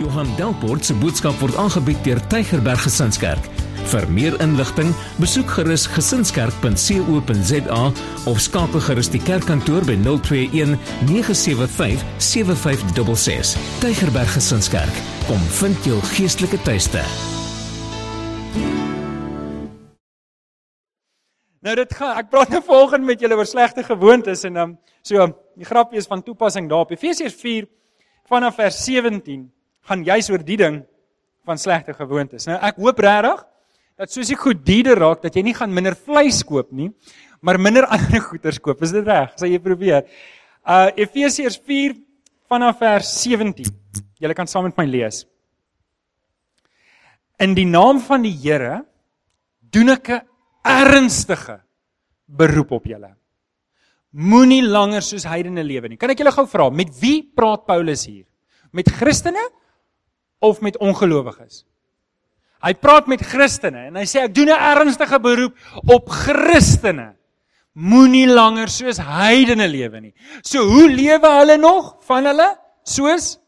Johan Delport se boodskap word aangebied deur Tygerberg Gesinskerk. Vir meer inligting, besoek gerus gesinskerk.co.za of skakel gerus die kerkkantoor by 021 975 7566. Tygerberg Gesinskerk, kom vind jou geestelike tuiste. Nou dit gaan ek praat nou volgende met julle oor slegte gewoontes en dan um, so die grapjie is van toepassing daarop. Efesiërs 4 vanaf vers 17 gaan juis oor die ding van slegte gewoontes. Nou ek hoop regtig dat soos jy goed dieder raak dat jy nie gaan minder vleis koop nie, maar minder ander goederes koop. Is dit reg? Sal jy probeer? Uh Efesiërs 4 vanaf vers 17. Julle kan saam met my lees. In die naam van die Here doen ek 'n ernstige beroep op julle. Moenie langer soos heidene lewe nie. Kan ek julle gou vra, met wie praat Paulus hier? Met Christene of met ongelowiges? Hy praat met Christene en hy sê ek doen 'n ernstige beroep op Christene. Moenie langer soos heidene lewe nie. So hoe lewe hulle nog van hulle soos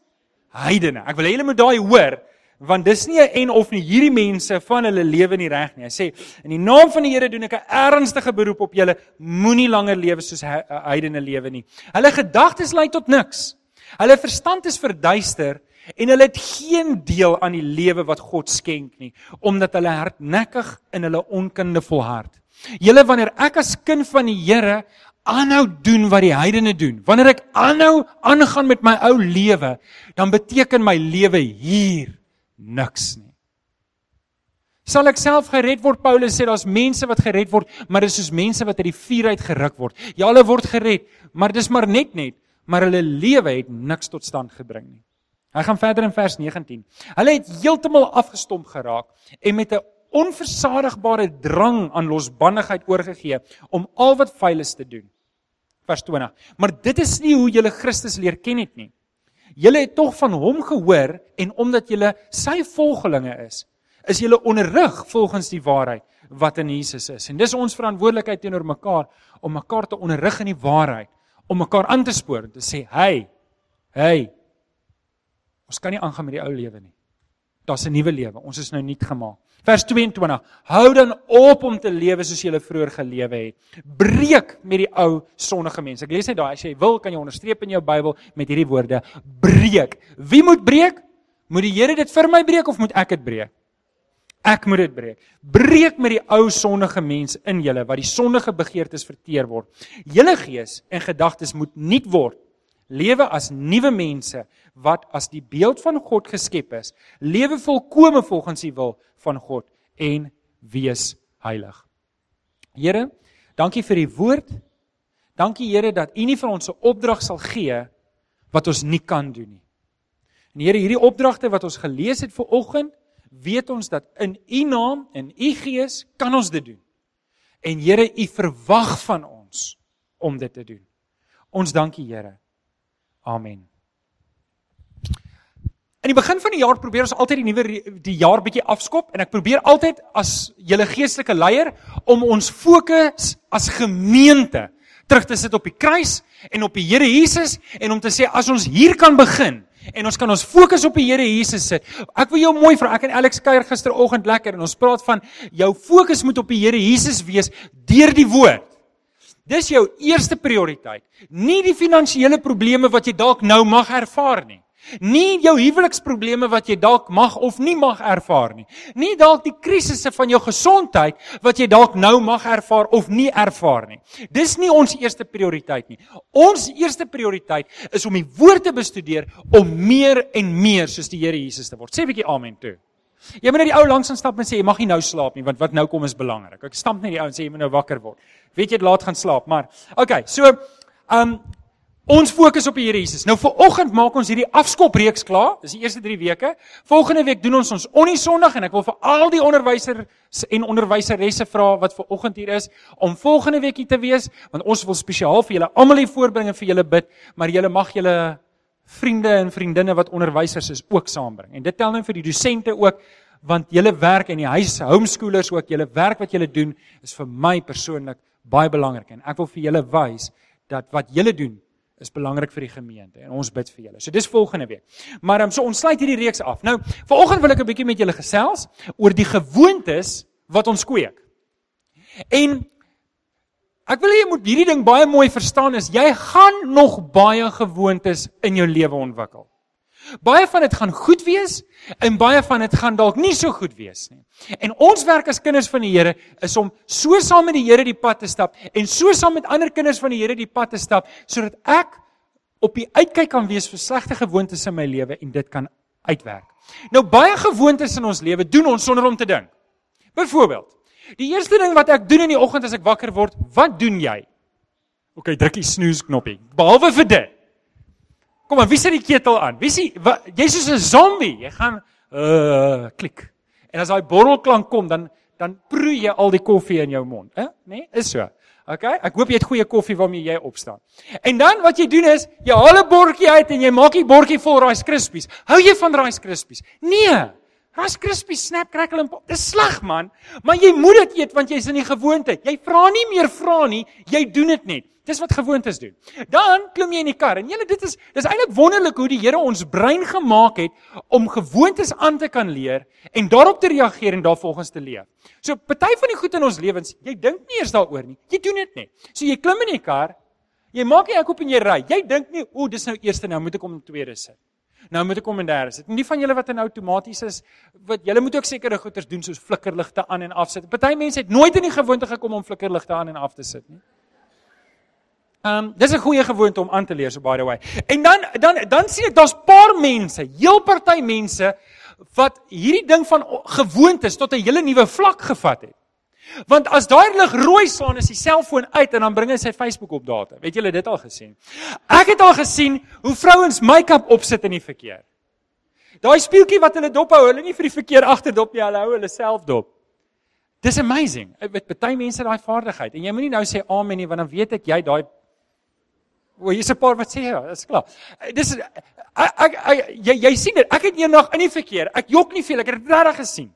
heidene? Ek wil hê julle moet daai hoor want dis nie 'n en of nie hierdie mense van hulle lewe nie reg nie. Hy sê in die naam van die Here doen ek 'n ernstige beroep op julle, moenie langer lewe soos heidene lewe nie. Hulle gedagtes lei tot niks. Hulle verstand is verduister en hulle het geen deel aan die lewe wat God skenk nie, omdat hulle hardnekkig in hulle onkunde volhard. Julle wanneer ek as kind van die Here aanhou doen wat die heidene doen, wanneer ek aanhou aangaan met my ou lewe, dan beteken my lewe hier niks nie. Sal ek self gered word? Paulus sê daar's mense wat gered word, maar dis soos mense wat uit die vuur uit geruk word. Ja, hulle word gered, maar dis maar net net, maar hulle lewe het niks tot stand gebring nie. Hy gaan verder in vers 19. Hulle het heeltemal afgestomp geraak en met 'n onversadigbare drang aan losbandigheid oorgegee om al wat vuil is te doen. Vers 20. Maar dit is nie hoe jy Christus leer ken het nie. Julle het tog van hom gehoor en omdat julle sy volgelinge is, is julle onderrig volgens die waarheid wat in Jesus is. En dis ons verantwoordelikheid teenoor mekaar om mekaar te onderrig in die waarheid, om mekaar aan te spoor en te sê, "Hey, hey. Ons kan nie aangaan met die ou lewe nie. Daar's 'n nuwe lewe. Ons is nou nuut gemaak." Vers 22. Hou dan op om te lewe soos jy vroeër gelewe het. Breek met die ou sondige mense. Ek lees net daai as jy wil kan jy onderstreep in jou Bybel met hierdie woorde: breek. Wie moet breek? Moet die Here dit vir my breek of moet ek dit breek? Ek moet dit breek. Breek met die ou sondige mens in julle wat die sondige begeertes verteer word. Julle gees en gedagtes moet nuut word. Lewe as nuwe mense wat as die beeld van God geskep is. Lewe volkome volgens die wil van God en wees heilig. Here, dankie vir u woord. Dankie Here dat u nie vir ons 'n opdrag sal gee wat ons nie kan doen nie. En Here, hierdie opdragte wat ons gelees het vir oggend, weet ons dat in u naam en u gees kan ons dit doen. En Here, u verwag van ons om dit te doen. Ons dankie Here. Amen. In die begin van die jaar probeer ons altyd die nuwe die jaar bietjie afskop en ek probeer altyd as julle geestelike leier om ons fokus as gemeente terug te sit op die kruis en op die Here Jesus en om te sê as ons hier kan begin en ons kan ons fokus op die Here Jesus sit. Ek wil jou mooi vra, ek en Alex kuier gisteroggend lekker en ons praat van jou fokus moet op die Here Jesus wees deur die woord. Dis jou eerste prioriteit. Nie die finansiële probleme wat jy dalk nou mag ervaar nie. Nie jou huweliksprobleme wat jy dalk mag of nie mag ervaar nie. Nie dalk die krisisse van jou gesondheid wat jy dalk nou mag ervaar of nie ervaar nie. Dis nie ons eerste prioriteit nie. Ons eerste prioriteit is om die woord te bestudeer om meer en meer soos die Here Jesus te word. Sê 'n bietjie amen toe. Jy moet net die ou langs aan stap en sê jy mag nie nou slaap nie want wat nou kom is belangrik. Ek stamp net die ou en sê jy moet nou wakker word. Weet jy dit laat gaan slaap, maar okay, so um, Ons fokus op die Here Jesus. Nou vir oggend maak ons hierdie afskopreeks klaar. Dis die eerste 3 weke. Volgende week doen ons ons Onnie Sondag en ek wil vir al die onderwysers en onderwyseresse vra wat ver oggend hier is om volgende week hier te wees want ons wil spesiaal vir julle almal hier voorbring en vir julle bid, maar julle mag julle vriende en vriendinne wat onderwysers is ook saambring. En dit tel nou vir die dosente ook want julle werk in die huis, homeschoolers ook, julle werk wat julle doen is vir my persoonlik baie belangrik en ek wil vir julle wys dat wat julle doen Dis belangrik vir die gemeente en ons bid vir julle. So dis volgende week. Maar um, so ons sluit hierdie reeks af. Nou, vanoggend wil ek 'n bietjie met julle gesels oor die gewoontes wat ons kweek. En ek wil hê jy moet hierdie ding baie mooi verstaan is jy gaan nog baie gewoontes in jou lewe ontwikkel. Baie van dit gaan goed wees en baie van dit gaan dalk nie so goed wees nie. En ons werk as kinders van die Here is om so saam met die Here die pad te stap en so saam met ander kinders van die Here die pad te stap sodat ek op die uitkyk kan wees vir slegte gewoontes in my lewe en dit kan uitwerk. Nou baie gewoontes in ons lewe doen ons sonder om te dink. Byvoorbeeld, die eerste ding wat ek doen in die oggend as ek wakker word, wat doen jy? OK, druk die snooze knoppie. Behalwe vir dit. Kom maar, wie sit die ketel aan? Wie sê jy's soos 'n zombie. Jy gaan uh klik. En as daai borrelklank kom, dan dan proe jy al die koffie in jou mond, hè? Nee, is so. OK, ek hoop jy het goeie koffie waarmee jy opstaan. En dan wat jy doen is, jy haal 'n bordjie uit en jy maak die bordjie vol Rice Krispies. Hou jy van Rice Krispies? Nee. Rice Krispies, snap, crackle en pop. Dis sleg man, maar jy moet dit eet want jy's in die gewoonte. Jy vra nie meer vra nie, jy doen dit net. Dis wat gewoontes doen. Dan klim jy in die kar en julle dit is dis eintlik wonderlik hoe die Here ons brein gemaak het om gewoontes aan te kan leer en daarop te reageer en daarvolgens te leef. So party van die goed in ons lewens, jy dink nie eers daaroor nie. Jy doen dit net. So jy klim in die kar, jy maak jy ek op en jy ry. Jy dink nie, o, dis nou eerste nou moet ek om tweede sit. Nou moet ek kom in derde sit. Nie van julle wat in outomaties is, wat julle moet ook sekere goeders doen soos flikkerligte aan en af sit. Party mense het nooit in die gewoonte gekom om flikkerligte aan en af te sit nie. Ehm um, dis 'n goeie gewoonte om aan te leer so by the way. En dan dan dan sien ek daar's paar mense, heel party mense wat hierdie ding van gewoontes tot 'n hele nuwe vlak gevat het. Want as daai lig rooi staan is die selfoon uit en dan bring hy sy Facebook op data. Het julle dit al gesien? Ek het al gesien hoe vrouens make-up opsit in die verkeer. Daai speeltjie wat hulle dop hou, hulle nie vir die verkeer agterdop nie, hulle hou hulle self dop. Dis amazing. Weet baie mense daai vaardigheid en jy moenie nou sê amen nie want dan weet ek jy daai O, hier's 'n paar wat sê ja, dis klaar. Dis ek, ek, ek jy jy sien dit. Ek het eendag in die verkeer. Ek jok nie veel, ek het dit regtig gesien.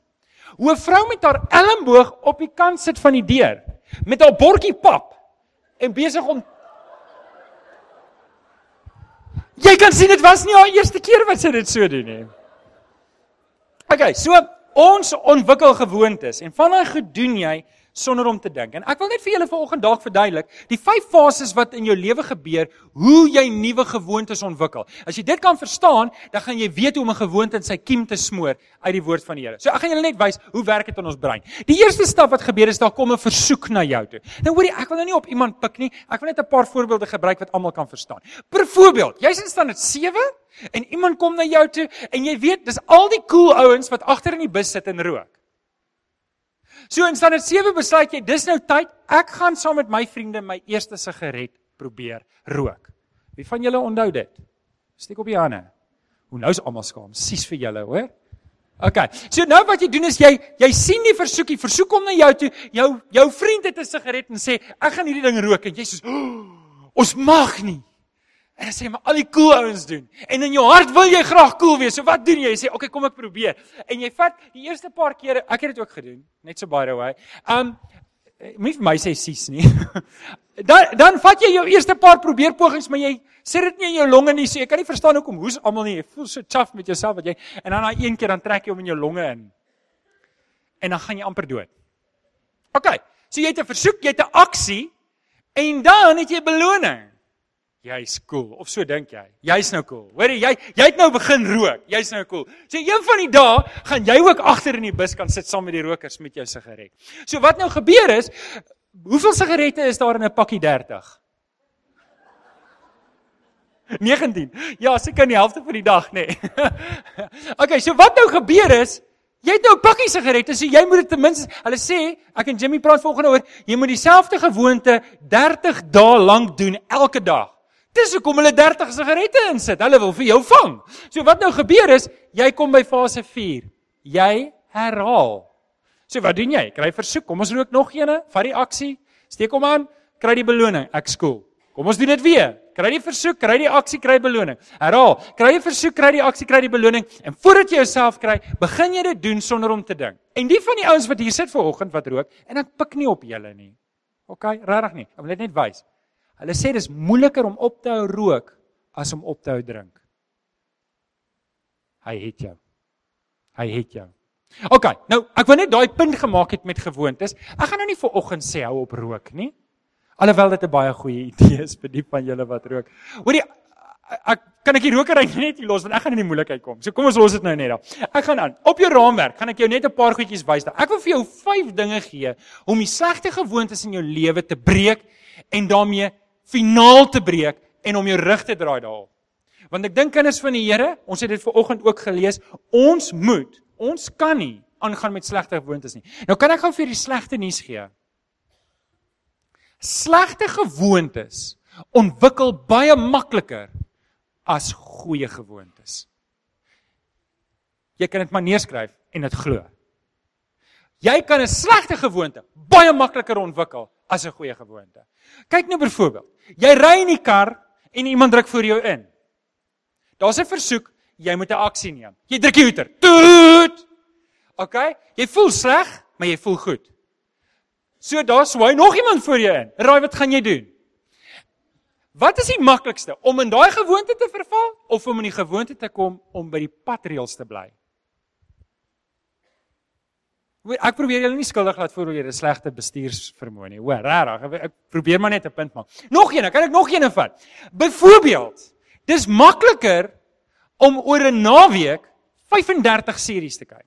Hoe 'n vrou met haar elmboog op die kant sit van die deur met haar bordjie pap en besig om Jy kan sien dit was nie haar eerste keer wat sy dit so doen nie. Okay, so ons ontwikkel gewoontes en van daai gedoen jy sonder om te dink. En ek wil net vir julle vanoggend dalk verduidelik die vyf fases wat in jou lewe gebeur, hoe jy nuwe gewoontes ontwikkel. As jy dit kan verstaan, dan gaan jy weet hoe om 'n gewoonte in sy kiem te smoor uit die woord van die Here. So ek gaan julle net wys hoe werk dit in ons brein. Die eerste stap wat gebeur is daar kom 'n versoek na jou toe. Nou hoorie, ek wil nou nie op iemand pik nie. Ek wil net 'n paar voorbeelde gebruik wat almal kan verstaan. Byvoorbeeld, jy's in stand 7 en iemand kom na jou toe en jy weet dis al die cool ouens wat agter in die bus sit en rook. So in standaard 7 besluit jy dis nou tyd ek gaan saam met my vriende my eerste sigaret probeer rook. Wie van julle onthou dit? Steek op die hande. Hoe nou is almal skaam. Sies vir julle, hoor? OK. So nou wat jy doen is jy jy sien die versoekie, versoek hom na jou toe. Jou jou vriend het 'n sigaret en sê ek gaan hierdie ding rook en jy sê oh, ons mag nie. En hy sê maar al die cool ouens doen. En in jou hart wil jy graag cool wees. So wat doen jy? Jy sê, "Oké, okay, kom ek probeer." En jy vat die eerste paar kere, ek het dit ook gedoen, net so by the way. Um moenie vir my sê sies nie. dan dan vat jy jou eerste paar probeerpogings, maar jy sit dit nie in jou longe nie. So ek kan nie verstaan hoekom hoes almal nie. Jy voel so chuff met jouself wat jy en dan daai een keer dan trek jy hom in jou longe in. En dan gaan jy amper dood. OK. So jy het 'n versoek, jy het 'n aksie en dan het jy beloning jy's cool of so dink jy. Jy's nou cool. Hoor jy, jy het nou begin rook. Jy's nou cool. So een van die dae gaan jy ook agter in die bus kan sit saam met die rokers met jou sigaret. So wat nou gebeur is, hoeveel sigarette is daar in 'n pakkie 30? 19. Ja, seker in die helfte van die dag, nê. Nee. okay, so wat nou gebeur is, jy het nou 'n pakkie sigarette, so jy moet dit ten minste, hulle sê, ek en Jimmy praat volgende oor, jy moet dieselfde gewoonte 30 dae lank doen elke dag. Dis hoekom hulle 30 sigarette insit. Hulle wil vir jou vang. So wat nou gebeur is, jy kom by fase 4. Jy herhaal. So wat doen jy? Kry versoek. Kom ons rook nog eene. Vat die aksie. Steek hom aan. Kry die beloning. Ek skool. Kom ons doen dit weer. Kry die versoek, kry die aksie, kry beloning. Herhaal. Kry die versoek, kry die aksie, kry die beloning. En voordat jy jouself kry, begin jy dit doen sonder om te dink. En die van die ouens wat hier sit vanoggend wat rook en ek pik nie op julle nie. OK, regtig nie. Ek wil net net wys. Hulle sê dis moeiliker om op te hou rook as om op te hou drink. Hy het jou. Hy het jou. OK, nou ek wou net daai punt gemaak het met gewoontes. Ek gaan nou nie vir oggend sê hou op rook nie. Alhoewel dit 'n baie goeie idee is vir die van julle wat rook. Hoorie ek kan ek die rokery net los want ek gaan in die moeilikheid kom. So kom ons los dit nou net daar. Ek gaan aan. Op jou raamwerk gaan ek jou net 'n paar goedjies wys daar. Ek wil vir jou 5 dinge gee om die slegte gewoontes in jou lewe te breek en daarmee finaal te breek en om jou rug te draai daarop. Want ek dink kinders van die Here, ons het dit ver oggend ook gelees, ons moet, ons kan nie aangaan met slegte gewoontes nie. Nou kan ek gou vir die slegte nuus gee. Slegte gewoontes ontwikkel baie makliker as goeie gewoontes. Jy kan dit maar neerskryf en dit glo. Jy kan 'n slegte gewoonte baie makliker ontwikkel as 'n goeie gewoonte. Kyk nou byvoorbeeld, jy ry in die kar en iemand druk voor jou in. Daar's 'n versoek, jy moet 'n aksie neem. Jy druk die hoeter. Toet. OK? Jy voel sleg, maar jy voel goed. So daar's hoe nog iemand voor jou in. Raai wat gaan jy doen? Wat is die maklikste om in daai gewoonte te verval of om in die gewoonte te kom om by die patreëls te bly? Ek probeer julle nie skuldig laat voel oor julle slegte bestuursvermoë nie. Hoor, regtig, ek probeer maar net 'n punt maak. Nog een, kan ek nog een vat? Byvoorbeeld, dis makliker om oor 'n naweek 35 series te kyk.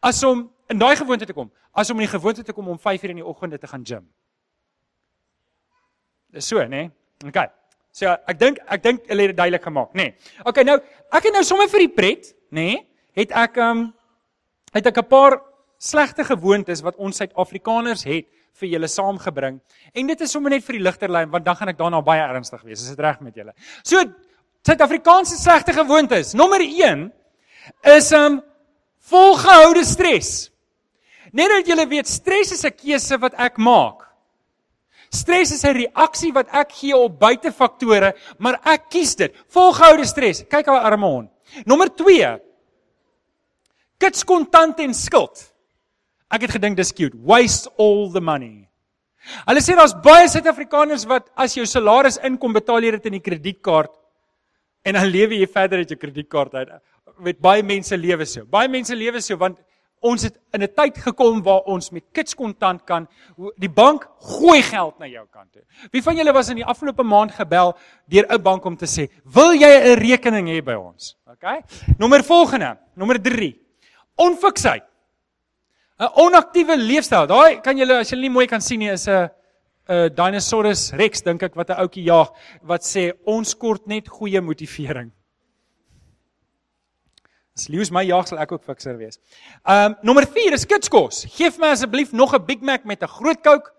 As om in daai gewoonte te kom, as om in die gewoonte te kom om 5 uur in die oggende te gaan gym. Dis so, né? Nee? OK. So ek dink ek dink hulle het dit duidelik gemaak, nê. Nee. OK, nou ek het nou sommer vir die pret, nê, nee, het ek um het ek 'n paar slegte gewoontes wat ons Suid-Afrikaners het vir julle saamgebring. En dit is sommer net vir die ligterlyn want dan gaan ek daarna baie ernstig wees. Is dit reg met julle? So Suid-Afrikaanse slegte gewoontes. Nommer 1 is um volgehoude stres. Net dat julle weet, stres is 'n keuse wat ek maak. Stres is 'n reaksie wat ek gee op buitefaktore, maar ek kies dit. Volgehoude stres. Kyk haar arme hond. Nommer kits kontant en skuld. Ek het gedink dis cute. Waste all the money. Hulle sê daar's baie Suid-Afrikaners wat as jou salaris inkom, betaal jy dit in die kredietkaart en dan lewe jy verder uit jou kredietkaart uit. Met baie mense lewe so. Baie mense lewe so want ons het in 'n tyd gekom waar ons met kits kontant kan die bank gooi geld na jou kant toe. Wie van julle was in die afgelope maand gebel deur 'n bank om te sê, "Wil jy 'n rekening hê by ons?" OK? Nommer volgende, nommer 3. Onfiksheid. 'n Onaktiewe leefstyl. Daai kan julle as julle nie mooi kan sien nie is 'n 'n Dinosaurus Rex dink ek wat 'n ouetjie jaag wat sê ons kort net goeie motivering. As Lewis my jaag sal ek ook fikser wees. Um nommer 4 is kitskos. Geef my asseblief nog 'n Big Mac met 'n groot Coke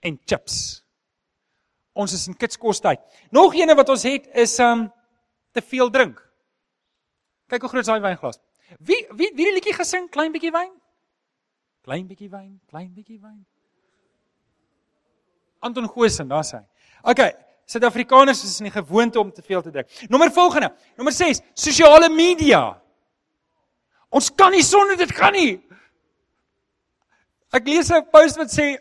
en chips. Ons is in kitskos tyd. Nog eene wat ons het is um te veel drink. Kyk hoe groot is daai wynglas. Wie wie wie die liedjie gesing klein bietjie wyn? Klein bietjie wyn, klein bietjie wyn. Anton Goosen, daar's hy. OK, Suid-Afrikaners is in die gewoonte om te veel te drink. Nommer volgende, nommer 6, sosiale media. Ons kan nie sonder dit gaan nie. Ek lees 'n post wat sê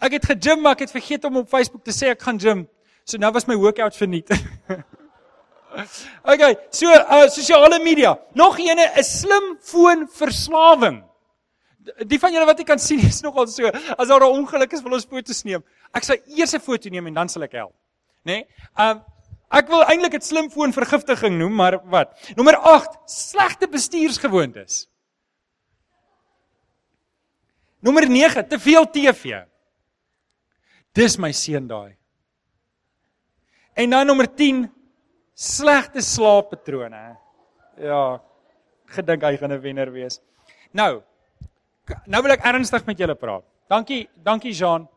ek het gegym maar ek het vergeet om op Facebook te sê ek gaan gym. So nou was my workout verniet. Okay, so uh sosiale media. Nog eene is slim foon verslawing. Die van julle wat jy kan sien is nogal so. As daar 'n ongeluk is, wil ons foto's neem. Ek sal eers 'n foto neem en dan sal ek help. Né? Nee? Um ek wil eintlik dit slim foon vergiftiging noem, maar wat? Nommer 8, slegte bestuursgewoontes. Nommer 9, te veel TV. Dis my seun daai. En dan nommer 10 slegte slaappatrone. Ja, gedink hy gaan 'n wenner wees. Nou, nou wil ek ernstig met julle praat. Dankie, dankie Jean.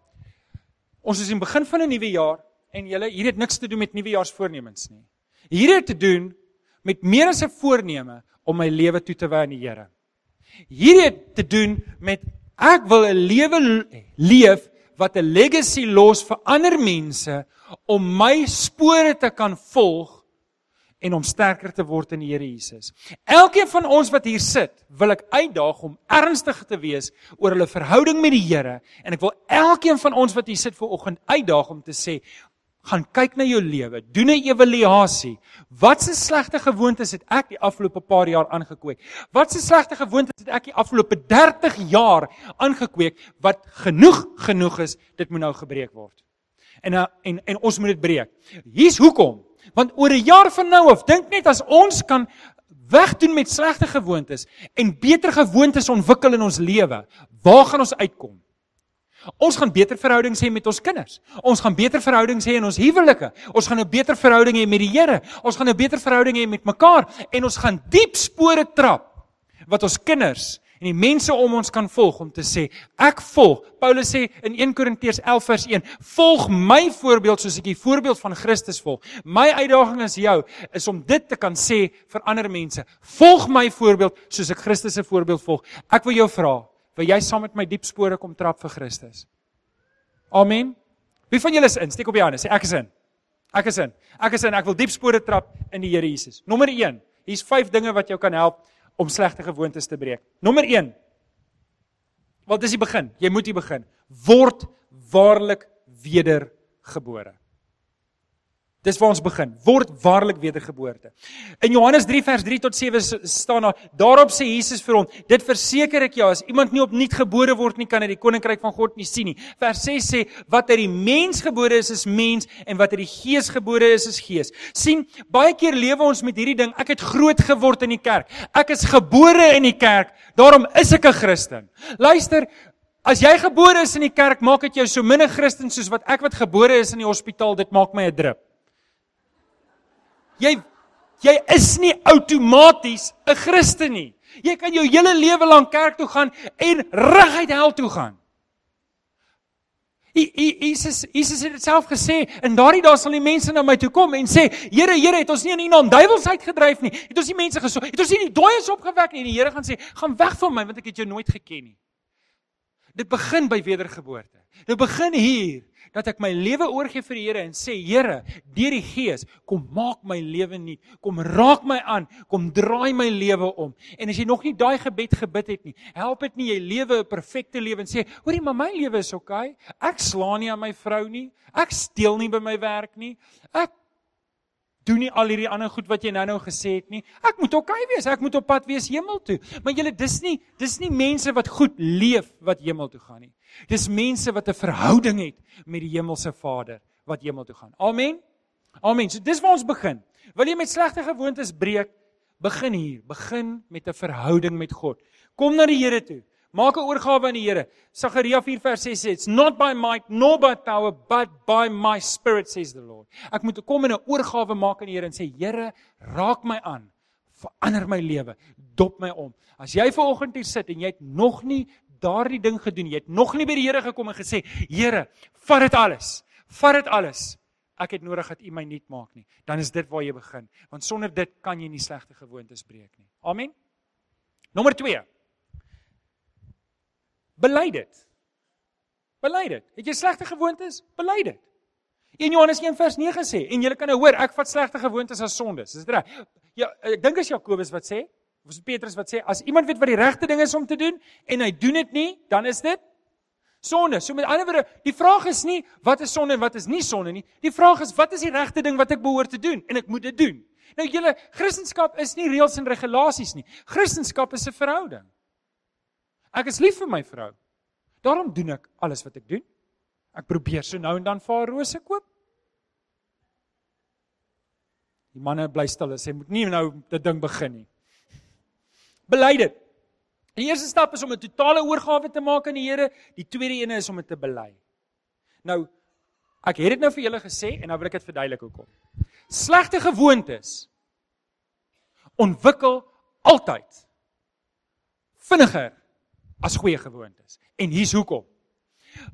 Ons is in begin van 'n nuwe jaar en julle hier het niks te doen met nuwejaarsvoornemens nie. Hier het te doen met meer as 'n voorneme om my lewe toe te wy aan die Here. Hier het te doen met ek wil 'n lewe leef wat 'n legacy los vir ander mense om my spore te kan volg en om sterker te word in die Here Jesus. Elkeen van ons wat hier sit, wil ek uitdaag om ernstig te wees oor hulle verhouding met die Here en ek wil elkeen van ons wat hier sit vanoggend uitdaag om te sê gaan kyk na jou lewe, doen 'n evaluasie. Watse slegte gewoontes het ek die afgelope paar jaar aangekweek? Watse slegte gewoontes het ek die afgelope 30 jaar aangekweek wat genoeg genoeg is, dit moet nou gebreek word. En en en ons moet dit breek. Hier's hoekom. Want oor 'n jaar van nou af, dink net as ons kan wegdoen met slegte gewoontes en beter gewoontes ontwikkel in ons lewe, waar gaan ons uitkom? Ons gaan beter verhoudings hê met ons kinders. Ons gaan beter verhoudings hê in ons huwelike. Ons gaan 'n beter verhouding hê met die Here. Ons gaan 'n beter verhouding hê met mekaar en ons gaan diep spore trap wat ons kinders en die mense om ons kan volg om te sê ek volg. Paulus sê in 1 Korintiërs 11 vers 1, volg my voorbeeld soos ek die voorbeeld van Christus volg. My uitdaging aan jou is om dit te kan sê vir ander mense. Volg my voorbeeld soos ek Christus se voorbeeld volg. Ek wil jou vra, wil jy saam met my diep spore kom trap vir Christus? Amen. Wie van julle is in? Steek op die hande. Sê ek is in. Ek is in. Ek is in. Ek wil diep spore trap in die Here Jesus. Nommer 1. Hier's 5 dinge wat jou kan help om slegte gewoontes te breek. Nommer 1. Wat is die begin? Jy moet hier begin. Word waarlik wedergebore. Dis waar ons begin. Word waarlik wedergeboorte. In Johannes 3 vers 3 tot 7 staan daar: Daarop sê Jesus vir hom: Dit verseker ek jou, as iemand nie opnuut gebore word nie, kan hy die koninkryk van God nie sien nie. Vers 6 sê: Wat uit die mens gebore is, is mens en wat uit die gees gebore is, is gees. sien, baie keer lewe ons met hierdie ding: Ek het groot geword in die kerk. Ek is gebore in die kerk, daarom is ek 'n Christen. Luister, As jy gebore is in die kerk, maak dit jou so min 'n Christen soos wat ek wat gebore is in die hospitaal, dit maak my 'n drup. Jy jy is nie outomaties 'n Christen nie. Jy kan jou hele lewe lank kerk toe gaan en reguit hel toe gaan. Jesus Jesus het dit self gesê en daardie dae sal die mense na my toe kom en sê Here Here het ons nie in U naam duiwels uitgedryf nie. Het ons nie mense gesond het ons nie die dooies opgewek nie. En die Here gaan sê gaan weg van my want ek het jou nooit geken nie. Dit begin by wedergeboorte. Dit begin hier dat ek my lewe oorgee vir die Here en sê Here, deur die Gees, kom maak my lewe nuut. Kom raak my aan, kom draai my lewe om. En as jy nog nie daai gebed gebid het nie, help dit nie jy lewe 'n perfekte lewe en sê, hoorie, maar my lewe is oukei. Okay. Ek slaan nie aan my vrou nie. Ek steel nie by my werk nie. Ek doen nie al hierdie ander goed wat jy nou-nou gesê het nie. Ek moet oké okay wees. Ek moet op pad wees hemel toe. Maar julle dis nie dis nie mense wat goed leef wat hemel toe gaan nie. Dis mense wat 'n verhouding het met die hemelse Vader wat hemel toe gaan. Amen. Amen. So dis waar ons begin. Wil jy met slegte gewoontes breek? Begin hier. Begin met 'n verhouding met God. Kom na die Here toe. Maak 'n oorgawe aan die Here. Sagaria 4 vers 6 sê, "It's not by might nor by power, but by my spirit," says the Lord. Ek moet kom en 'n oorgawe maak aan die Here en sê, "Here, raak my aan. Verander my lewe. Dop my om." As jy ver oggend hier sit en jy het nog nie daardie ding gedoen, jy het nog nie by die Here gekom en gesê, "Here, vat dit alles. Vat dit alles." Ek het nodig dat U my nuut maak nie. Dan is dit waar jy begin, want sonder dit kan jy nie slegte gewoontes breek nie. Amen. Nommer 2. Bely dit. Bely dit. Het jy slegte gewoontes? Bely dit. In Johannes 1 vers 9 sê en julle kan nou hoor ek vat slegte gewoontes as sondes. Is dit reg? Ja, ek dink as Jakobus wat sê, of is Petrus wat sê as iemand weet wat die regte ding is om te doen en hy doen dit nie, dan is dit sonde. So met ander woorde, die vraag is nie wat is sonde en wat is nie sonde nie. Die vraag is wat is die regte ding wat ek behoort te doen en ek moet dit doen. Nou julle Christendom is nie reëls en regulasies nie. Christendom is 'n verhouding. Ek is lief vir my vrou. Daarom doen ek alles wat ek doen. Ek probeer so nou en dan vir haar rose koop. Die manne bly stil en sê moet nie nou dit ding begin nie. Bely dit. Die eerste stap is om 'n totale oorgawe te maak aan die Here. Die tweede ene is om dit te bely. Nou ek het dit nou vir julle gesê en nou wil ek dit verduidelik hoekom. Slegte gewoontes ontwikkel altyd vinniger as goeie gewoontes. En hier's hoekom.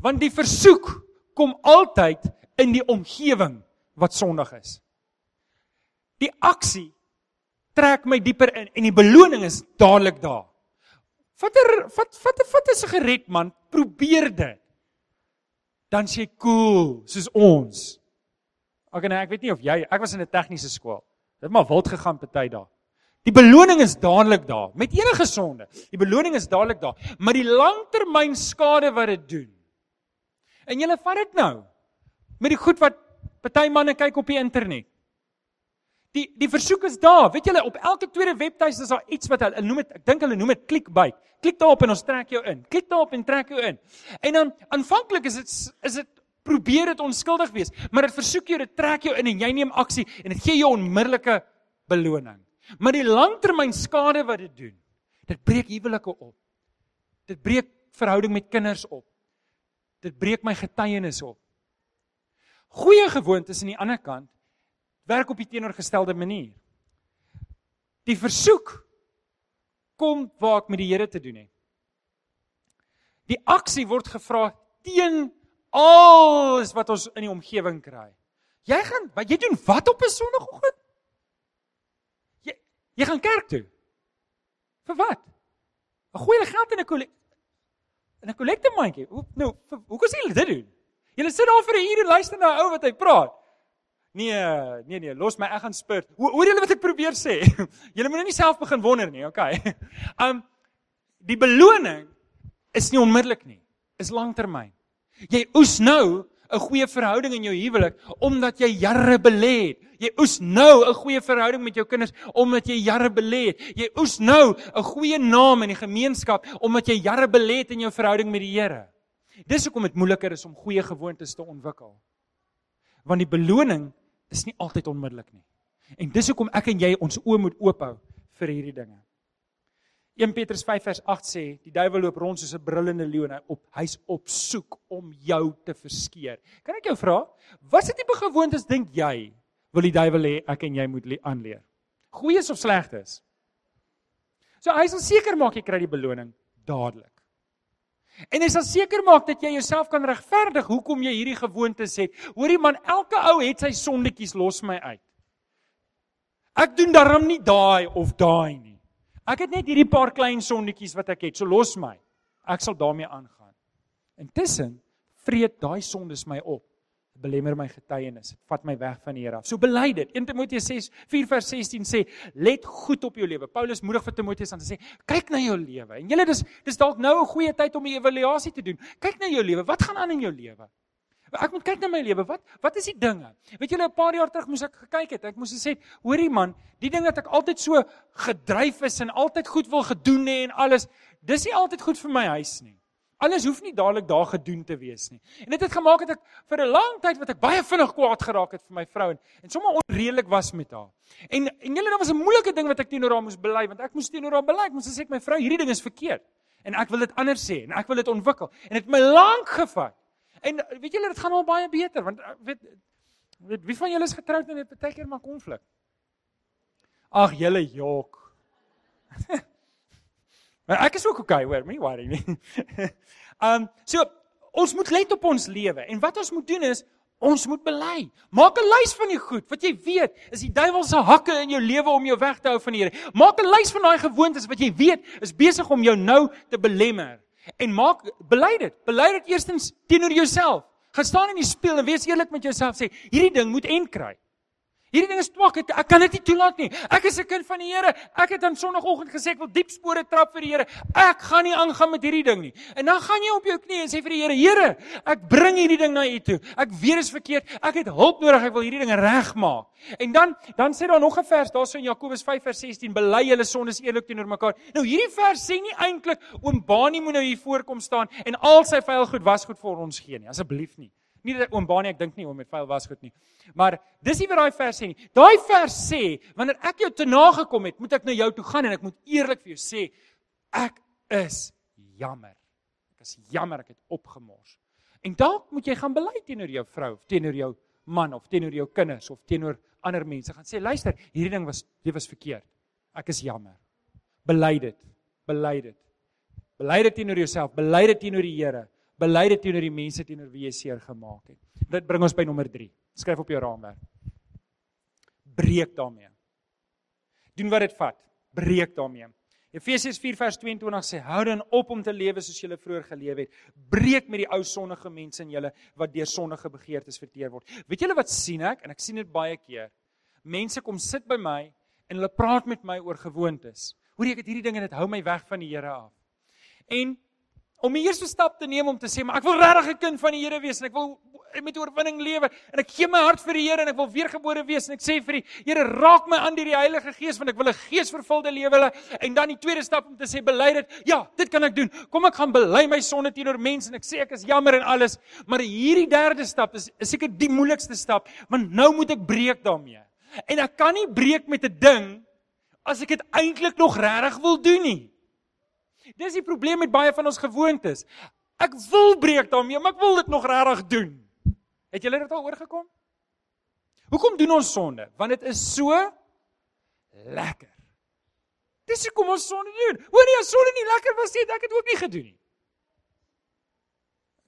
Want die versoek kom altyd in die omgewing wat sondig is. Die aksie trek my dieper in en die beloning is dadelik daar. Watter wat wat wat is 'n gered man? Probeer dit. Dan sê cool, soos ons. Ek en ek weet nie of jy, ek was in 'n tegniese skool. Dit maar wild gegaan party daar. Die beloning is dadelik daar met enige sonde. Die beloning is dadelik daar, maar die langtermyn skade wat dit doen. En jy vat dit nou met die goed wat party manne kyk op die internet. Die die versoek is daar. Weet julle op elke tweede webtuis is daar iets wat hulle noem dit ek dink hulle noem dit clickbait. Klik daarop en ons trek jou in. Klik daarop en trek jou in. En dan aanvanklik is dit is dit probeer dit onskuldig wees, maar dit versoek jou, dit trek jou in en jy neem aksie en dit gee jou onmiddellike beloning. Maar die langtermyn skade wat dit doen, dit breek huwelike op. Dit breek verhouding met kinders op. Dit breek my getuienis op. Goeie gewoontes aan die ander kant werk op die teenoorgestelde manier. Die versoek kom waar ek met die Here te doen het. Die aksie word gevra teen alles wat ons in die omgewing kry. Jy gaan wat jy doen wat op 'n sonoggend? Jy gaan kerk toe. Vir wat? 'n Goeie geld in 'n kollekte in 'n kollekte mandjie. Hoe nou, hoe kan jy dit doen? Jy sit daar vir 'n uur en luister na 'n ou wat hy praat. Nee, nee nee, los my, ek gaan spurt. Hoor julle wat ek probeer sê? julle moet nou nie self begin wonder nie, okay? Um die beloning is nie onmiddellik nie, is langtermyn. Jy oes nou 'n goeie verhouding in jou huwelik omdat jy jare belê het. Jy oes nou 'n goeie verhouding met jou kinders omdat jy jare belê het. Jy oes nou 'n goeie naam in die gemeenskap omdat jy jare belê het in jou verhouding met die Here. Dis hoekom dit moeiliker is om goeie gewoontes te ontwikkel. Want die beloning is nie altyd onmiddellik nie. En dis hoekom ek en jy ons oë moet oophou vir hierdie dinge. 1 Petrus 5 vers 8 sê die duiwel loop rond soos 'n brullende leeu en hy op hy's op soek om jou te verskeer. Kan ek jou vra, watse tipe gewoontes dink jy wil die duiwel hê ek en jy moet aanleer? Goeies of slegtes? So hy sal seker maak jy kry die beloning dadelik. En jy sal seker maak dat jy jouself kan regverdig hoekom jy hierdie gewoontes het. Hoorie man, elke ou het sy sondetjies los my uit. Ek doen darm nie daai of daai nie. Ek het net hierdie paar klein sondetjies wat ek het, so los my. Ek sal daarmee aangaan. Intussen vreet daai sondes my op belemmer my getuienis. Dit vat my weg van die Here af. So bely dit. 1 Timoteus 6 4 vers 16 sê, "Let goed op jou lewe." Paulus moedig vir Timoteus aan te sê, "Kyk na jou lewe." En julle dis dis dalk nou 'n goeie tyd om 'n evaluasie te doen. Kyk na jou lewe. Wat gaan aan in jou lewe? Ek moet kyk na my lewe. Wat wat is die dinge? Weet julle 'n paar jaar terug moes ek gekyk het. Ek moes gesê, "Hoorie man, die ding wat ek altyd so gedryf is en altyd goed wil gedoen hê en alles, dis nie altyd goed vir my huis nie." Alles hoef nie dadelik daar gedoen te wees nie. En dit het gemaak dat ek vir 'n lang tyd wat ek baie vinnig kwaad geraak het vir my vrou en, en sommer onredelik was met haar. En en julle daar was 'n moeilike ding wat ek teenoor haar moes bely want ek moes teenoor haar bely. Ek moes sê ek my vrou hierdie ding is verkeerd en ek wil dit anders sê en ek wil dit ontwikkel. En dit het my lank gevat. En weet julle dit gaan al baie beter want eh, weet weet wie van julle is getroud en het baie keer maar konflik. Ag julle jok. Maar ek is ook okay, hoor, moenie worry nie. um so ons moet let op ons lewe en wat ons moet doen is ons moet bely. Maak 'n lys van die goed wat jy weet is die duiwel se hakke in jou lewe om jou weg te hou van die Here. Maak 'n lys van daai gewoontes wat jy weet is besig om jou nou te belemmer. En maak bely dit. Bely dit eerstens teenoor jouself. Gaan staan in die spieël en wees eerlik met jouself sê hierdie ding moet end kry. Hierdie ding is twak, ek, kan dit nie toelaat nie. Ek is 'n kind van die Here. Ek het aan Sondagoggend gesê ek wil diep spore trap vir die Here. Ek gaan nie aangaan met hierdie ding nie. En dan gaan jy op jou knieë en sê vir die Here: "Here, ek bring hierdie ding na U toe. Ek weet dit is verkeerd. Ek het hulp nodig. Ek wil hierdie ding regmaak." En dan dan sê daar nog 'n vers, daarso in Jakobus 5 vers 16: "Bely julle sondes eerlik teenoor mekaar." Nou hierdie vers sê nie eintlik oom Bani moet nou hier voorkom staan en al sy vuil goed was goed vir ons gee nie. Asseblief nie. Nie dat oom Bani ek dink nie oom met vuil was goed nie. Maar dis nie wat daai vers sê nie. Daai vers sê wanneer ek jou te nagekom het, moet ek na jou toe gaan en ek moet eerlik vir jou sê ek is jammer. Ek is jammer ek het opgemors. En dalk moet jy gaan bely teenoor jou vrou of teenoor jou man of teenoor jou kinders of teenoor ander mense. Gaan sê luister, hierdie ding was dit was verkeerd. Ek is jammer. Bely dit. Bely dit. Bely dit teenoor jouself, bely dit teenoor die Here bely dit teenoor die mense teenoor wie jy seer gemaak het. Dit bring ons by nommer 3. Skryf op jou raamwerk. Breek daarmee. Doen wat dit vat. Breek daarmee. Efesiërs 4 vers 22 sê: "Hou dan op om te lewe soos julle vroeër geleef het. Breek met die ou sondige mense in julle wat deur sondige begeertes verteer word." Weet julle wat sien ek? En ek sien dit baie keer. mense kom sit by my en hulle praat met my oor gewoontes. Hoor jy ek het hierdie ding en dit hou my weg van die Here af. En om die eerste stap te neem om te sê maar ek wil regtig 'n kind van die Here wees en ek wil met oorwinning lewe en ek gee my hart vir die Here en ek wil weergebore wees en ek sê vir die Here raak my aan deur die Heilige Gees want ek wil 'n geesvervulde lewe hê. En dan die tweede stap om te sê bely dit. Ja dit kan ek doen. Kom ek gaan bely my sonde teenoor mense en ek sê ek is jammer en alles maar hierdie derde stap is seker die moeilikste stap want nou moet ek breek daarmee. En ek kan nie breek met 'n ding as ek dit eintlik nog regtig wil doen nie Dis die probleem met baie van ons gewoontes. Ek wil breek daarmee, maar ek wil dit nog regtig doen. Het julle dit al oorgekom? Hoekom doen ons sonde? Want dit is so lekker. Dis hoekom ons sonde doen. Hoor nie as sonde nie lekker was nie, ek het ook nie gedoen nie.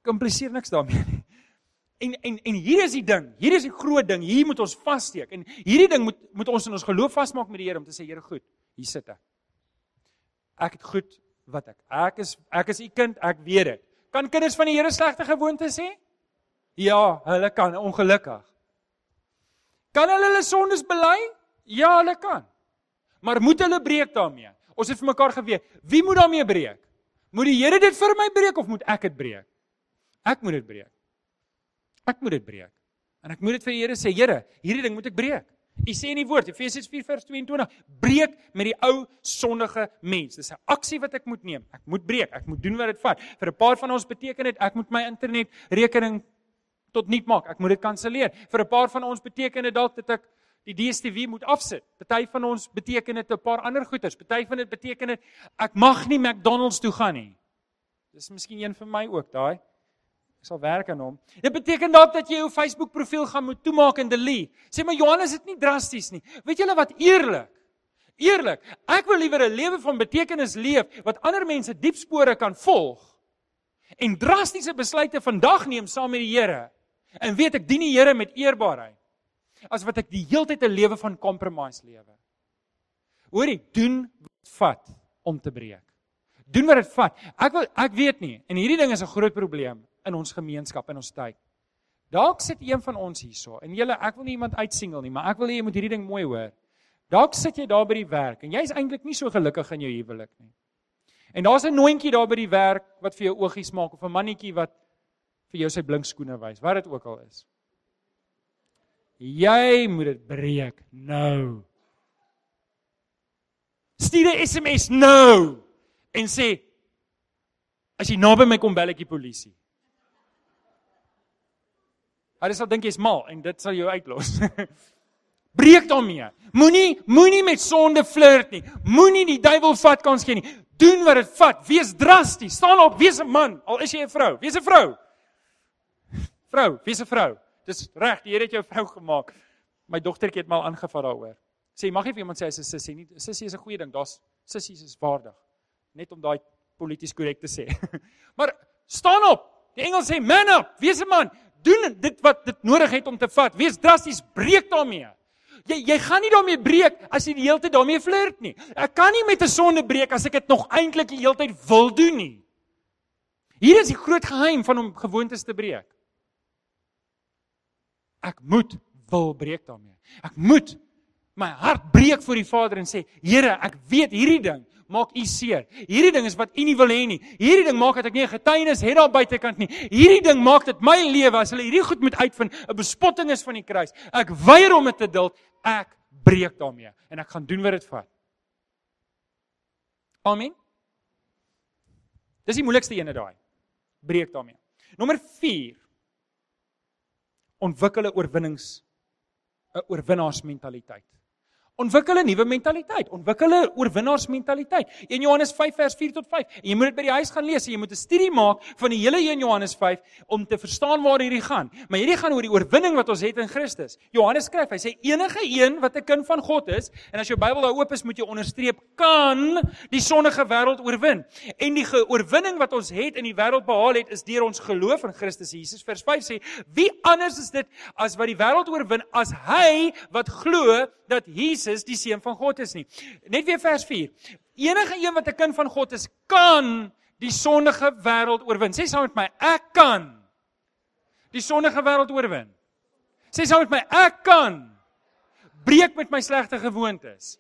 Kompliseer niks daarmee nie. En en en hier is die ding. Hier is die groot ding. Hier moet ons vassteek. En hierdie ding moet moet ons in ons geloof vasmaak met die Here om te sê Here goed, hier sit ek. Ek het goed wat ek. Ek is ek is u kind, ek weet dit. Kan kinders van die Here slegte gewoontes hê? Ja, hulle kan ongelukkig. Kan hulle hulle sondes bely? Ja, hulle kan. Maar moet hulle breek daarmee? Ons het vir mekaar geweet, wie moet daarmee breek? Moet die Here dit vir my breek of moet ek dit breek? Ek moet dit breek. Ek moet dit breek. En ek moet dit vir die Here sê, Here, hierdie ding moet ek breek. U sê in die woord Efesiërs 4:22 breek met die ou sondige mens. Dis 'n aksie wat ek moet neem. Ek moet breek. Ek moet doen wat dit vat. Vir 'n paar van ons beteken dit ek moet my internet rekening tot niet maak. Ek moet dit kanselleer. Vir 'n paar van ons beteken dit dalk dat ek die DStv moet afsit. Party van ons beteken dit 'n paar ander goeders. Party van dit beteken dit ek mag nie McDonald's toe gaan nie. Dis miskien een vir my ook daai. Ek sal werk aan hom. Dit beteken dalk dat jy jou Facebook profiel gaan moet toemaak en delete. Sê maar Johannes is dit nie drasties nie. Weet julle wat eerlik? Eerlik, ek wil liewer 'n lewe van betekenis leef wat ander mense diep spore kan volg en drastiese besluite vandag neem saam met die Here en weet ek dien die Here met eerbaarheid as wat ek die heeltyd 'n lewe van compromise lewe. Hoorie, doen wat vat om te breek. Doen wat dit vat. Ek wil ek weet nie en hierdie ding is 'n groot probleem in ons gemeenskap in ons tyd. Dalk sit een van ons hierso en julle ek wil nie iemand uitsingel nie, maar ek wil hê jy moet hierdie ding mooi hoor. Dalk sit jy daar by die werk en jy's eintlik nie so gelukkig in jou huwelik nie. En daar's 'n noontjie daar by die werk wat vir jou oogies maak of 'n mannetjie wat vir jou sy blink skoene wys, wat dit ook al is. Jy moet dit breek nou. Stuur 'n SMS nou en sê as jy naby my kom bel ek die polisie. Hulle sal dink jy's mal en dit sal jou uitlos. Breek daarmee. Moenie moenie met sonde flirt nie. Moenie die duiwel vat kans gee nie. Doen wat dit vat. Wees drasties. Staan op, wees 'n man. Al is jy 'n vrou, wees 'n vrou. Vrou, wees 'n vrou. Dis reg, die Here het jou vrou gemaak. My dogtertjie het mal aangevat daaroor. Sê mag nie vir iemand sê sy is 'n sussie nie. Sussie is 'n goeie ding. Daar's sissies is waardig. Net om daai polities korrek te sê. maar staan op. Die Engels sê man up, wees 'n man doen dit wat dit nodig het om te vat. Wees drasties, breek daarmee. Jy jy gaan nie daarmee breek as jy die hele tyd daarmee flirt nie. Ek kan nie met 'n sonde breek as ek dit nog eintlik die hele tyd wil doen nie. Hier is die groot geheim van om gewoontes te breek. Ek moet wil breek daarmee. Ek moet my hart breek voor die Vader en sê, Here, ek weet hierdie ding maak u seer. Hierdie ding is wat u nie wil hê nie. Hierdie ding maak dat ek nie 'n getuienis het daar buitekant nie. Hierdie ding maak dit my lewe as hulle hierdie goed moet uitvind, 'n bespotting is van die kruis. Ek weier om dit te duld. Ek breek daarmee en ek gaan doen wat dit vat. Amen. Dis die moeilikste ene daai. Breek daarmee. Nommer 4. Ontwikkel 'n oorwinnings 'n oorwinnaarsmentaliteit. Ontwikkel 'n nuwe mentaliteit, ontwikkel 'n oorwinnaarsmentaliteit. 1 Johannes 5 vers 4 tot 5. En jy moet dit by die huis gaan lees en jy moet 'n studie maak van die hele 1 Johannes 5 om te verstaan waar hierdie gaan. Maar hierdie gaan oor die oorwinning wat ons het in Christus. Johannes skryf, hy sê enige een wat 'n kind van God is, en as jou Bybel daar oop is, moet jy onderstreep kan die sondige wêreld oorwin. En die oorwinning wat ons het in die wêreld behaal het, is deur ons geloof in Christus Jesus. Vers 5 sê, wie anders is dit as wat die wêreld oorwin as hy wat glo dat Jesus die seun van God is nie. Net weer vers 4. Enige een wat 'n kind van God is, kan die sondige wêreld oorwin. Sê saam met my, ek kan die sondige wêreld oorwin. Sê saam met my, ek kan breek met my slegte gewoontes.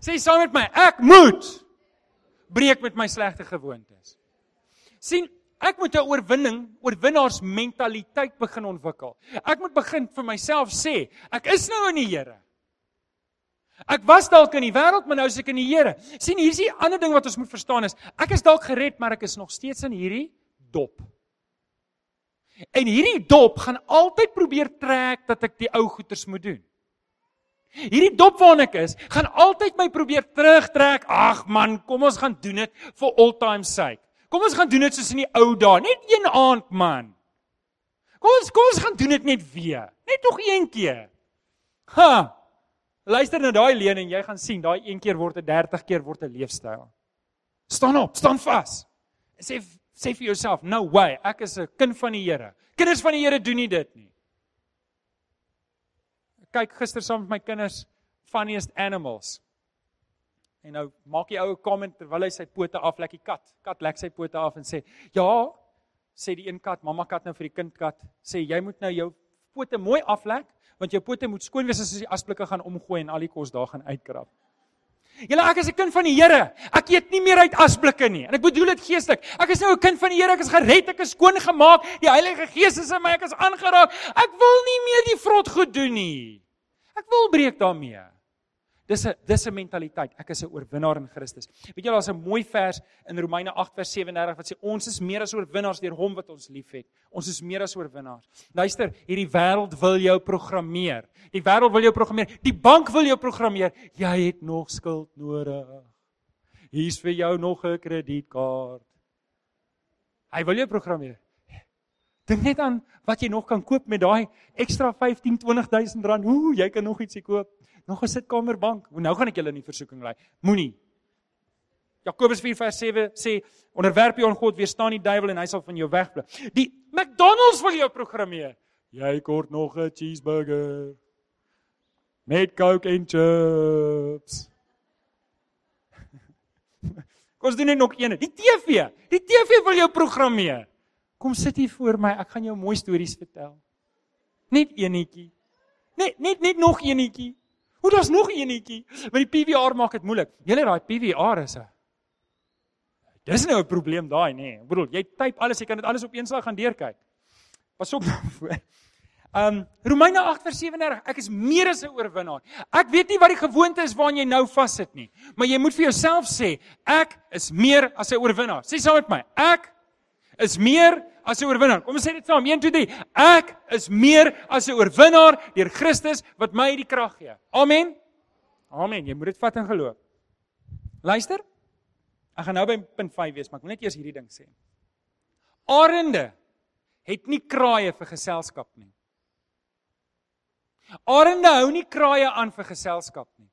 Sê saam met my, ek moet breek met my slegte gewoontes. sien Ek moet 'n oorwinning, oorwinnaarsmentaliteit begin ontwikkel. Ek moet begin vir myself sê, ek is nou in die Here. Ek was dalk in die wêreld, maar nou is ek in die Here. sien hier is die ander ding wat ons moet verstaan is, ek is dalk gered, maar ek is nog steeds in hierdie dop. En hierdie dop gaan altyd probeer trek dat ek die ou goeters moet doen. Hierdie dop waarna ek is, gaan altyd my probeer terugtrek. Ag man, kom ons gaan doen dit vir all time sake. Kom ons gaan doen dit soos in die ou dae, net een aand man. Kom ons kom ons gaan doen dit net weer. Net nog een keer. Ha. Luister na daai lening, jy gaan sien, daai een keer word 'n 30 keer word 'n leefstyl. Staan op, staan vas. Sê sê vir jouself, no way, ek is 'n kind van die Here. Kinders van die Here doen nie dit nie. Kyk gister saam met my kinders Funniest Animals. En nou maak die ou 'n comment terwyl hy sy pote aflek die kat. Kat lek sy pote af en sê, "Ja," sê die een kat, mamma kat nou vir die kind kat, sê jy moet nou jou pote mooi aflek want jou pote moet skoon wees as jy asblikke gaan omgooi en al die kos daar gaan uitkrap. Julle ek is 'n kind van die Here. Ek eet nie meer uit asblikke nie. En ek bedoel dit geestelik. Ek is nou 'n kind van die Here. Ek is gered. Ek is skoon gemaak. Die Heilige Gees is in my. Ek is aangeraak. Ek wil nie meer die vrot goed doen nie. Ek wil breek daarmee. Dis 'n dis 'n mentaliteit. Ek is 'n oorwinnaar in Christus. Weet jy daar's 'n mooi vers in Romeine 8 vers 37 wat sê ons is meer as oorwinnaars deur hom wat ons liefhet. Ons is meer as oorwinnaars. Luister, hierdie wêreld wil jou programmeer. Die wêreld wil jou programmeer. Die bank wil jou programmeer. Jy het nog skuld nodig. Hier's vir jou nog 'n kredietkaart. Hy wil jou programmeer. Dink net aan wat jy nog kan koop met daai ekstra 15 20000 rand. Ooh, jy kan nog ietsie koop. Nog 'n sitkamerbank. Nou gaan ek julle in die versoeking lei. Moenie. Jakobus 4:7 sê onderwerp jou aan God, weerstaan die duiwel en hy sal van jou wegbly. Die McDonald's wil jou programmeer. Jy kort nog 'n cheeseburger. Met Coke en chips. Kom ons doen net nog een. Die TV. Die TV wil jou programmeer. Kom sit hier voor my, ek gaan jou mooi stories vertel. Net eenetjie. Net net net nog eenetjie. Hoe daar's nog eenetjie. Want die PVR maak dit moeilik. Julle daai PVR is 'n Dis nou 'n probleem daai, nê. Nee. Ek bedoel, jy typ alles, jy kan dit alles op een slag gaan deurkyk. Pas op daarvoor. Um Romeine 8:37 Ek is meer as 'n oorwinnaar. Ek weet nie wat die gewoonte is waaraan jy nou vassit nie, maar jy moet vir jouself sê, ek is meer as 'n oorwinnaar. Sê saam met my, ek is meer as 'n oorwinnaar. Kom ons sê dit saam. 1 2 3. Ek is meer as 'n oorwinnaar deur Christus wat my die krag gee. Amen. Amen. Jy moet dit vat in geloof. Luister. Ek gaan nou by punt 5 wees, maar ek wil net eers hierdie ding sê. Arende het nie kraaie vir geselskap nie. Arende hou nie kraaie aan vir geselskap nie.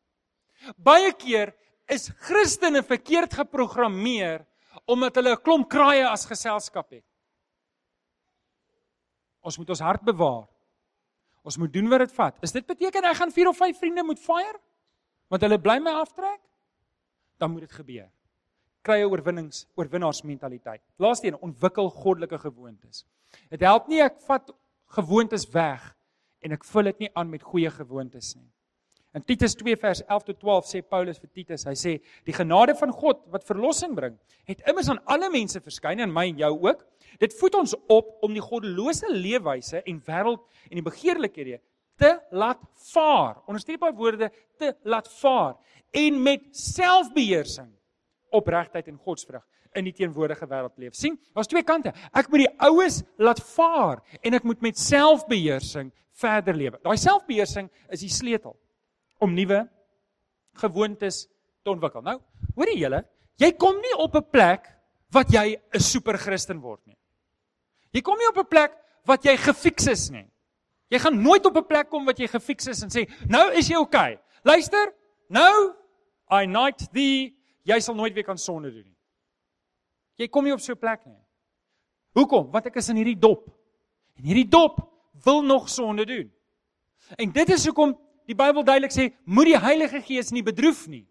Baie keer is Christene verkeerd geprogrammeer omdat hulle 'n klomp kraaie as geselskap het. Ons moet ons hart bewaar. Ons moet doen wat dit vat. Is dit beteken ek gaan 4 of 5 vriende moet fire? Want hulle bly my aftrek? Dan moet dit gebeur. Krye oorwinnings, oorwinnaarsmentaliteit. Laaste een, ontwikkel goddelike gewoontes. Dit help nie ek vat gewoontes weg en ek vul dit nie aan met goeie gewoontes nie. In Titus 2 vers 11 tot 12 sê Paulus vir Titus, hy sê die genade van God wat verlossing bring, het immers aan alle mense verskyn en my en jou ook. Dit voed ons op om die goddelose leefwyse en wêreld en die begeerlikhede te laat vaar. Onderstreep by woorde te laat vaar en met selfbeheersing opregtheid en godsvrug in die teenwoordige wêreld leef. sien, daar's twee kante. Ek moet die oues laat vaar en ek moet met selfbeheersing verder lewe. Daai selfbeheersing is die sleutel om nuwe gewoontes te ontwikkel. Nou, hoorie julle, jy kom nie op 'n plek wat jy 'n super Christen word nie. Jy kom nie op 'n plek wat jy gefiks is nie. Jy gaan nooit op 'n plek kom wat jy gefiks is en sê, "Nou is jy okay." Luister, nou I night thee, jy sal nooit weer kan sonde doen nie. Jy kom nie op so 'n plek nie. Hoekom? Want ek is in hierdie dop. En hierdie dop wil nog sonde doen. En dit is hoekom die Bybel duidelik sê, moed die Heilige Gees nie bedroef nie.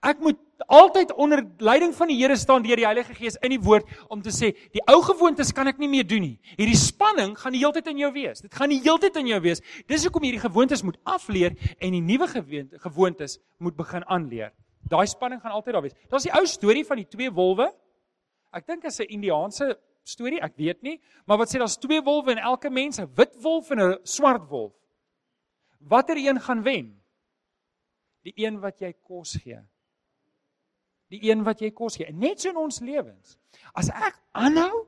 Ek moet altyd onder leiding van die Here staan deur die Heilige Gees in die woord om te sê die ou gewoontes kan ek nie meer doen nie. Hierdie spanning gaan die hele tyd in jou wees. Dit gaan die hele tyd in jou wees. Dis hoekom hierdie gewoontes moet afleer en die nuwe gewoontes moet begin aanleer. Daai spanning gaan altyd daar wees. Daar's die ou storie van die twee wolwe. Ek dink dit is 'n Indiaanse storie, ek weet nie, maar wat sê daar's twee wolwe in elke mens, 'n wit wolf en 'n swart wolf. Watter een gaan wen? Die een wat jy kos gee die een wat jy kos gee. Net so in ons lewens. As ek aanhou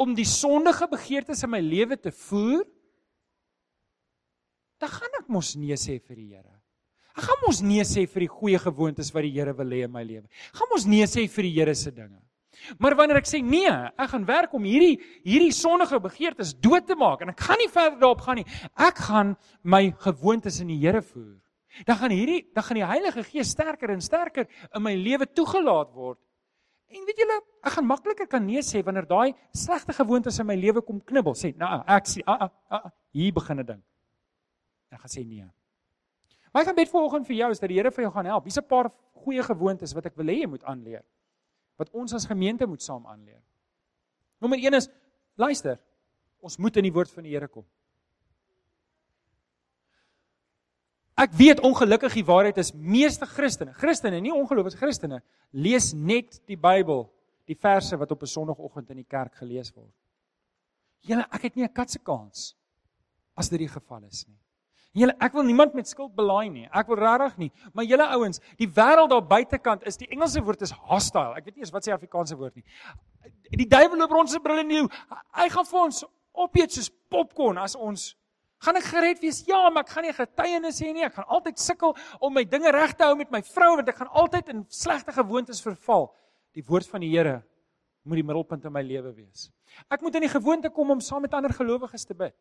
om die sondige begeertes in my lewe te voer, dan gaan ek mos nee sê vir die Here. Ek gaan mos nee sê vir die goeie gewoontes wat die Here wil hê in my lewe. Ek gaan mos nee sê vir die Here se dinge. Maar wanneer ek sê nee, ek gaan werk om hierdie hierdie sondige begeertes dood te maak en ek gaan nie verder daarop gaan nie. Ek gaan my gewoontes in die Here voer dan gaan hierdie dan gaan die Heilige Gees sterker en sterker in my lewe toegelaat word. En weet julle, ek gaan makliker kan nee sê wanneer daai slegte gewoontes in my lewe kom knibbel, sê, "Nou, ek sê, a a a hier begin 'n ding." Ek gaan sê nee. Gaan bid vanoggend vir jou is dat die Here vir jou gaan help. Hier's 'n paar goeie gewoontes wat ek wil hê jy moet aanleer. Wat ons as gemeente moet saam aanleer. Nommer 1 is luister. Ons moet in die woord van die Here kom. Ek weet ongelukkig die waarheid is meeste Christene, Christene, nie ongelowiges Christene, lees net die Bybel, die verse wat op 'n Sondagoggend in die kerk gelees word. Julle, ek het nie 'n katse kans as dit die geval is nie. Julle, ek wil niemand met skuld belaai nie. Ek wil regtig nie, maar julle ouens, die wêreld daar buitekant is die Engelse woord is hostile. Ek weet nie eens wat sê Afrikaanse woord nie. Die duiwel loop rond se brille nie. Hy gaan vir ons opeet soos popcorn as ons Gaan ek gered wees? Ja, maar ek gaan nie getuienis hê nie. Ek gaan altyd sukkel om my dinge reg te hou met my vrou want ek gaan altyd in slegte gewoontes verval. Die woord van die Here moet die middelpunt in my lewe wees. Ek moet in die gewoonte kom om saam met ander gelowiges te bid.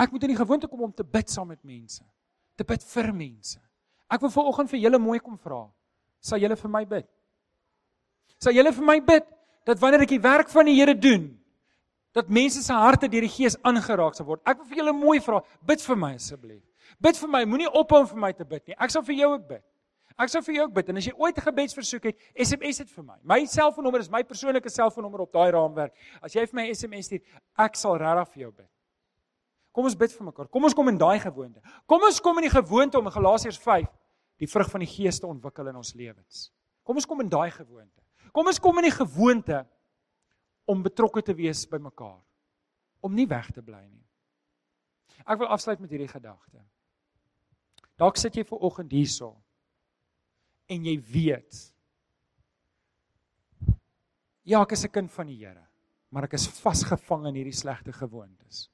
Ek moet in die gewoonte kom om te bid saam met mense. Te bid vir mense. Ek wil vanoggend vir julle mooi kom vra. Sal julle vir my bid? Sal julle vir my bid dat wanneer ek die werk van die Here doen, dat mense se harte deur die Gees aangeraak sal word. Ek wil vir julle mooi vra, bid vir my asseblief. Bid vir my, moenie ophou vir my te bid nie. Ek sal vir jou ook bid. Ek sal vir jou ook bid en as jy ooit 'n gebedsversoek het, SMS dit vir my. My selfoonnommer is my persoonlike selfoonnommer op daai raamwerk. As jy vir my SMS stuur, ek sal regtig vir jou bid. Kom ons bid vir mekaar. Kom ons kom in daai gewoonte. Kom ons kom in die gewoonte om Galasiërs 5 die vrug van die Gees te ontwikkel in ons lewens. Kom ons kom in daai gewoonte. Kom ons kom in die gewoonte om betrokke te wees by mekaar. Om nie weg te bly nie. Ek wil afsluit met hierdie gedagte. Dalk sit jy ver oggend hierso en jy weet ja, ek is 'n kind van die Here, maar ek is vasgevang in hierdie slegte gewoontes.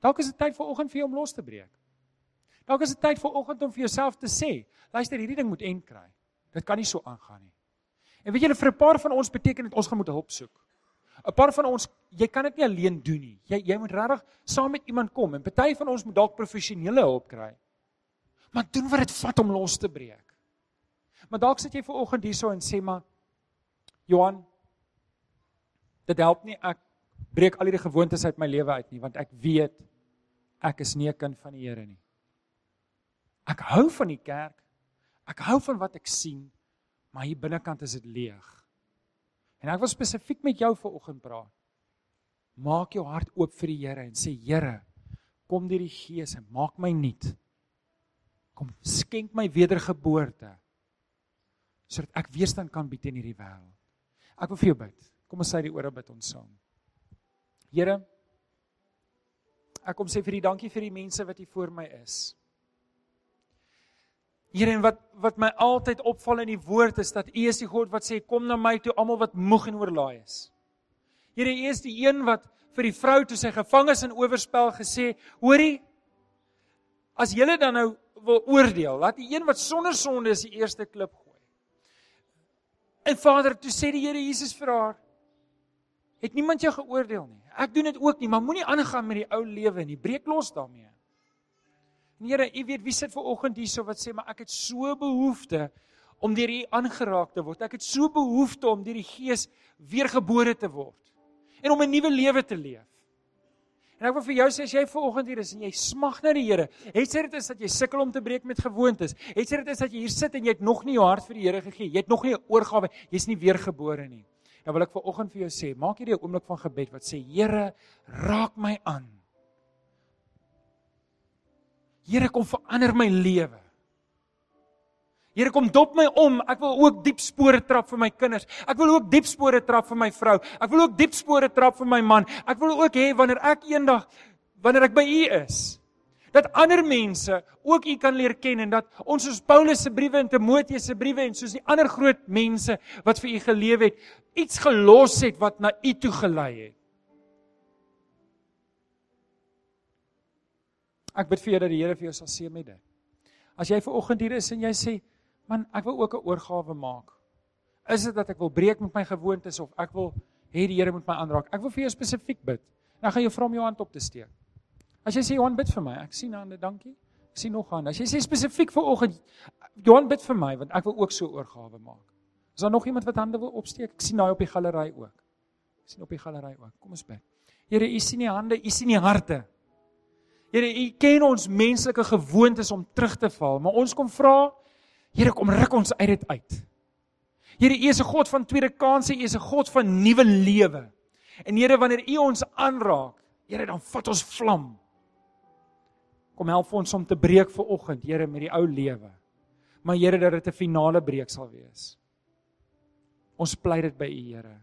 Dalk is dit tyd vir oggend vir jou om los te breek. Dalk is dit tyd vir oggend om vir jouself te sê, luister, hierdie ding moet end kry. Dit kan nie so aangaan nie. En weet julle vir 'n paar van ons beteken dit ons gaan moet hulp soek. 'n Paar van ons, jy kan dit nie alleen doen nie. Jy jy moet regtig saam met iemand kom en party van ons moet dalk professionele hulp kry. Maar doen wat dit vat om los te breek. Maar dalk sit jy ver oggend hierso en sê maar Johan, dit help nie ek breek al hierdie gewoontes uit my lewe uit nie want ek weet ek is nie 'n kind van die Here nie. Ek hou van die kerk. Ek hou van wat ek sien maar hier binnekant is dit leeg. En ek wil spesifiek met jou vanoggend praat. Maak jou hart oop vir die Here en sê Here, kom deur die Gees en maak my nuut. Kom skenk my wedergeboorte sodat ek weerstand kan bied teen hierdie wêreld. Ek wil vir jou bid. Kom ons sê die ore bid ons saam. Here, ek kom sê vir U dankie vir die mense wat hier voor my is. Here en wat wat my altyd opval in die woord is dat U is die God wat sê kom na my toe almal wat moeg en oorlaai is. Here U is die een wat vir die vrou toe sy gevangenes in oorspel gesê, hoorie as julle dan nou wil oordeel, laat die een wat sonder sonde is die eerste klip gooi. En Vader, toe sê die Here Jesus vir haar, het niemand jou geoordeel nie. Ek doen dit ook nie, maar moenie aangaan met die ou lewe nie. Breek los daarmee. En Here, U weet wie sit ver oggend hierso wat sê maar ek het so behoefte om deur U aangeraak te word. Ek het so behoefte om deur die Gees weergebore te word en om 'n nuwe lewe te leef. En ek wil vir jou sê as jy ver oggend hier is en jy smag na die Here, het sy dit is dat jy sukkel om te breek met gewoontes. Het sy dit is dat jy hier sit en jy het nog nie jou hart vir die Here gegee. Jy het nog nie 'n oorgawe, jy's nie weergebore nie. Dan wil ek ver oggend vir jou sê, maak hierdie 'n oomblik van gebed wat sê Here, raak my aan. Here kom verander my lewe. Here kom dop my om. Ek wil ook diep spore trap vir my kinders. Ek wil ook diep spore trap vir my vrou. Ek wil ook diep spore trap vir my man. Ek wil ook hê wanneer ek eendag wanneer ek by U is, dat ander mense ook U kan leer ken en dat ons soos Paulus se briewe en Timoteus se briewe en soos die ander groot mense wat vir U geleef het, iets gelos het wat na U toe gelei het. Ek bid vir jou dat die Here vir jou sal seën met dit. As jy ver oggend hier is en jy sê, Man, ek wil ook 'n oorgawe maak. Is dit dat ek wil breek met my gewoontes of ek wil hê die Here moet my aanraak? Ek wil vir jou spesifiek bid. Dan gaan jy vra om jou hand op te steek. As jy sê Johan bid vir my, ek sien hande, dankie. Ek sien nog hande. As jy sê spesifiek vir oggend Johan bid vir my want ek wil ook so oorgawe maak. Is daar nog iemand wat hande wil opsteek? Ek sien daai op die galery ook. Ek sien op die galery ook. Kom ons bid. Here, U sien die hande, U sien die harte. Here, U ken ons menslike gewoontes om terug te val, maar ons kom vra Here kom ruk ons uit dit uit. Here U is 'n God van tweede kansse, U is 'n God van nuwe lewe. En Here wanneer U ons aanraak, Here dan vat ons vlam. Kom help ons om te breek vir oggend, Here met die ou lewe. Maar Here dat dit 'n finale breek sal wees. Ons pleit dit by U Here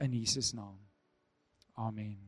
in Jesus naam. Amen.